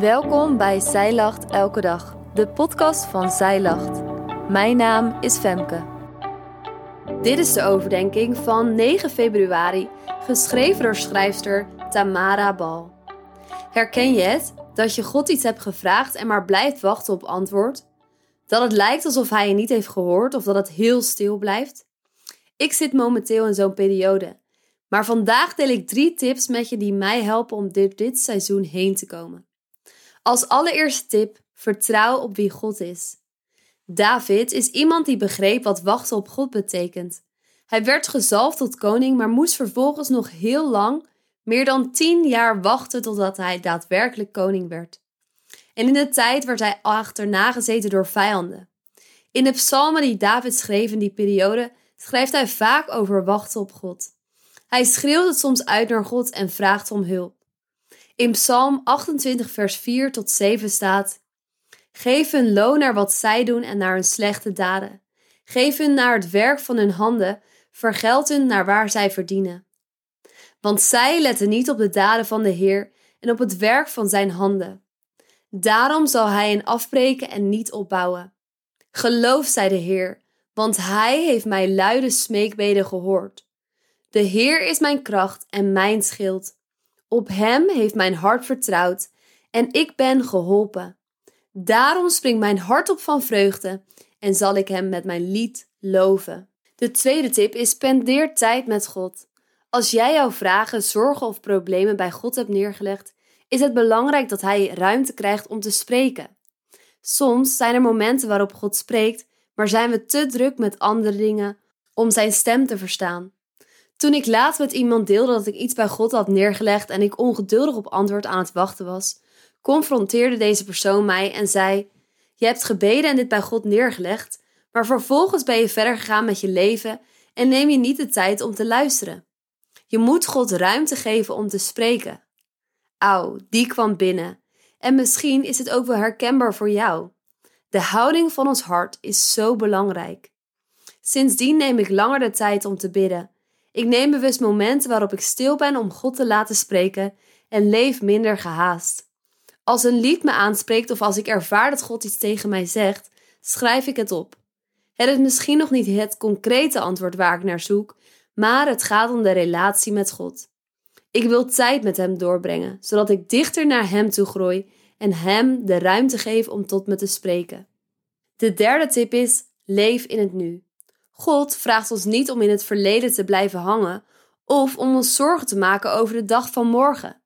Welkom bij Zij Lacht Elke Dag, de podcast van Zij Lacht. Mijn naam is Femke. Dit is de overdenking van 9 februari, geschreven door schrijfster Tamara Bal. Herken je het dat je God iets hebt gevraagd en maar blijft wachten op antwoord? Dat het lijkt alsof hij je niet heeft gehoord of dat het heel stil blijft? Ik zit momenteel in zo'n periode. Maar vandaag deel ik drie tips met je die mij helpen om dit, dit seizoen heen te komen. Als allereerste tip: vertrouw op wie God is. David is iemand die begreep wat wachten op God betekent. Hij werd gezalfd tot koning, maar moest vervolgens nog heel lang, meer dan tien jaar wachten totdat hij daadwerkelijk koning werd. En in de tijd werd hij achterna gezeten door vijanden. In de psalmen die David schreef in die periode, schrijft hij vaak over wachten op God. Hij schreeuwt het soms uit naar God en vraagt om hulp. In Psalm 28, vers 4 tot 7 staat: Geef hun loon naar wat zij doen en naar hun slechte daden. Geef hun naar het werk van hun handen, vergeld hun naar waar zij verdienen. Want zij letten niet op de daden van de Heer en op het werk van zijn handen. Daarom zal hij hen afbreken en niet opbouwen. Geloof, zei de Heer, want hij heeft mijn luide smeekbeden gehoord. De Heer is mijn kracht en mijn schild. Op Hem heeft mijn hart vertrouwd en ik ben geholpen. Daarom springt mijn hart op van vreugde en zal ik Hem met mijn lied loven. De tweede tip is spendeer tijd met God. Als jij jouw vragen, zorgen of problemen bij God hebt neergelegd, is het belangrijk dat Hij ruimte krijgt om te spreken. Soms zijn er momenten waarop God spreekt, maar zijn we te druk met andere dingen om Zijn stem te verstaan. Toen ik laatst met iemand deelde dat ik iets bij God had neergelegd en ik ongeduldig op antwoord aan het wachten was, confronteerde deze persoon mij en zei: Je hebt gebeden en dit bij God neergelegd, maar vervolgens ben je verder gegaan met je leven en neem je niet de tijd om te luisteren. Je moet God ruimte geven om te spreken. Auw, die kwam binnen. En misschien is het ook wel herkenbaar voor jou. De houding van ons hart is zo belangrijk. Sindsdien neem ik langer de tijd om te bidden ik neem bewust momenten waarop ik stil ben om God te laten spreken en leef minder gehaast. Als een lied me aanspreekt of als ik ervaar dat God iets tegen mij zegt, schrijf ik het op. Het is misschien nog niet het concrete antwoord waar ik naar zoek, maar het gaat om de relatie met God. Ik wil tijd met Hem doorbrengen, zodat ik dichter naar Hem toe groei en Hem de ruimte geef om tot me te spreken. De derde tip is: leef in het nu. God vraagt ons niet om in het verleden te blijven hangen of om ons zorgen te maken over de dag van morgen.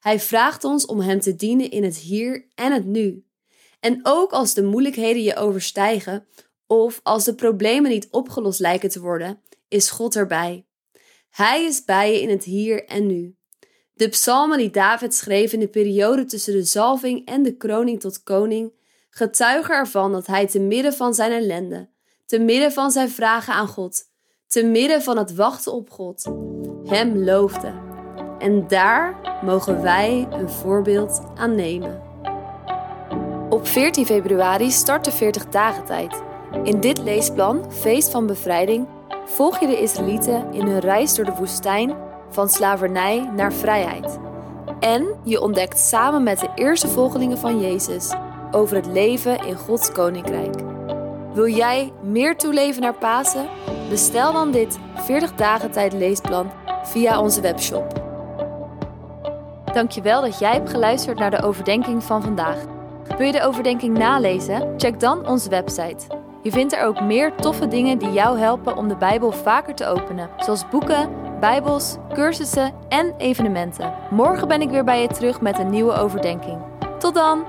Hij vraagt ons om Hem te dienen in het hier en het nu. En ook als de moeilijkheden je overstijgen of als de problemen niet opgelost lijken te worden, is God erbij. Hij is bij je in het hier en nu. De psalmen die David schreef in de periode tussen de zalving en de kroning tot koning getuigen ervan dat hij te midden van zijn ellende te midden van zijn vragen aan God, te midden van het wachten op God, Hem loofde. En daar mogen wij een voorbeeld aan nemen. Op 14 februari start de 40 dagen tijd. In dit leesplan, Feest van Bevrijding, volg je de Israëlieten in hun reis door de woestijn van slavernij naar vrijheid. En je ontdekt samen met de eerste volgelingen van Jezus over het leven in Gods koninkrijk. Wil jij meer toeleven naar Pasen? Bestel dan dit 40 dagen tijd leesplan via onze webshop. Dankjewel dat jij hebt geluisterd naar de overdenking van vandaag. Wil je de overdenking nalezen? Check dan onze website. Je vindt er ook meer toffe dingen die jou helpen om de Bijbel vaker te openen, zoals boeken, Bijbels, cursussen en evenementen. Morgen ben ik weer bij je terug met een nieuwe overdenking. Tot dan!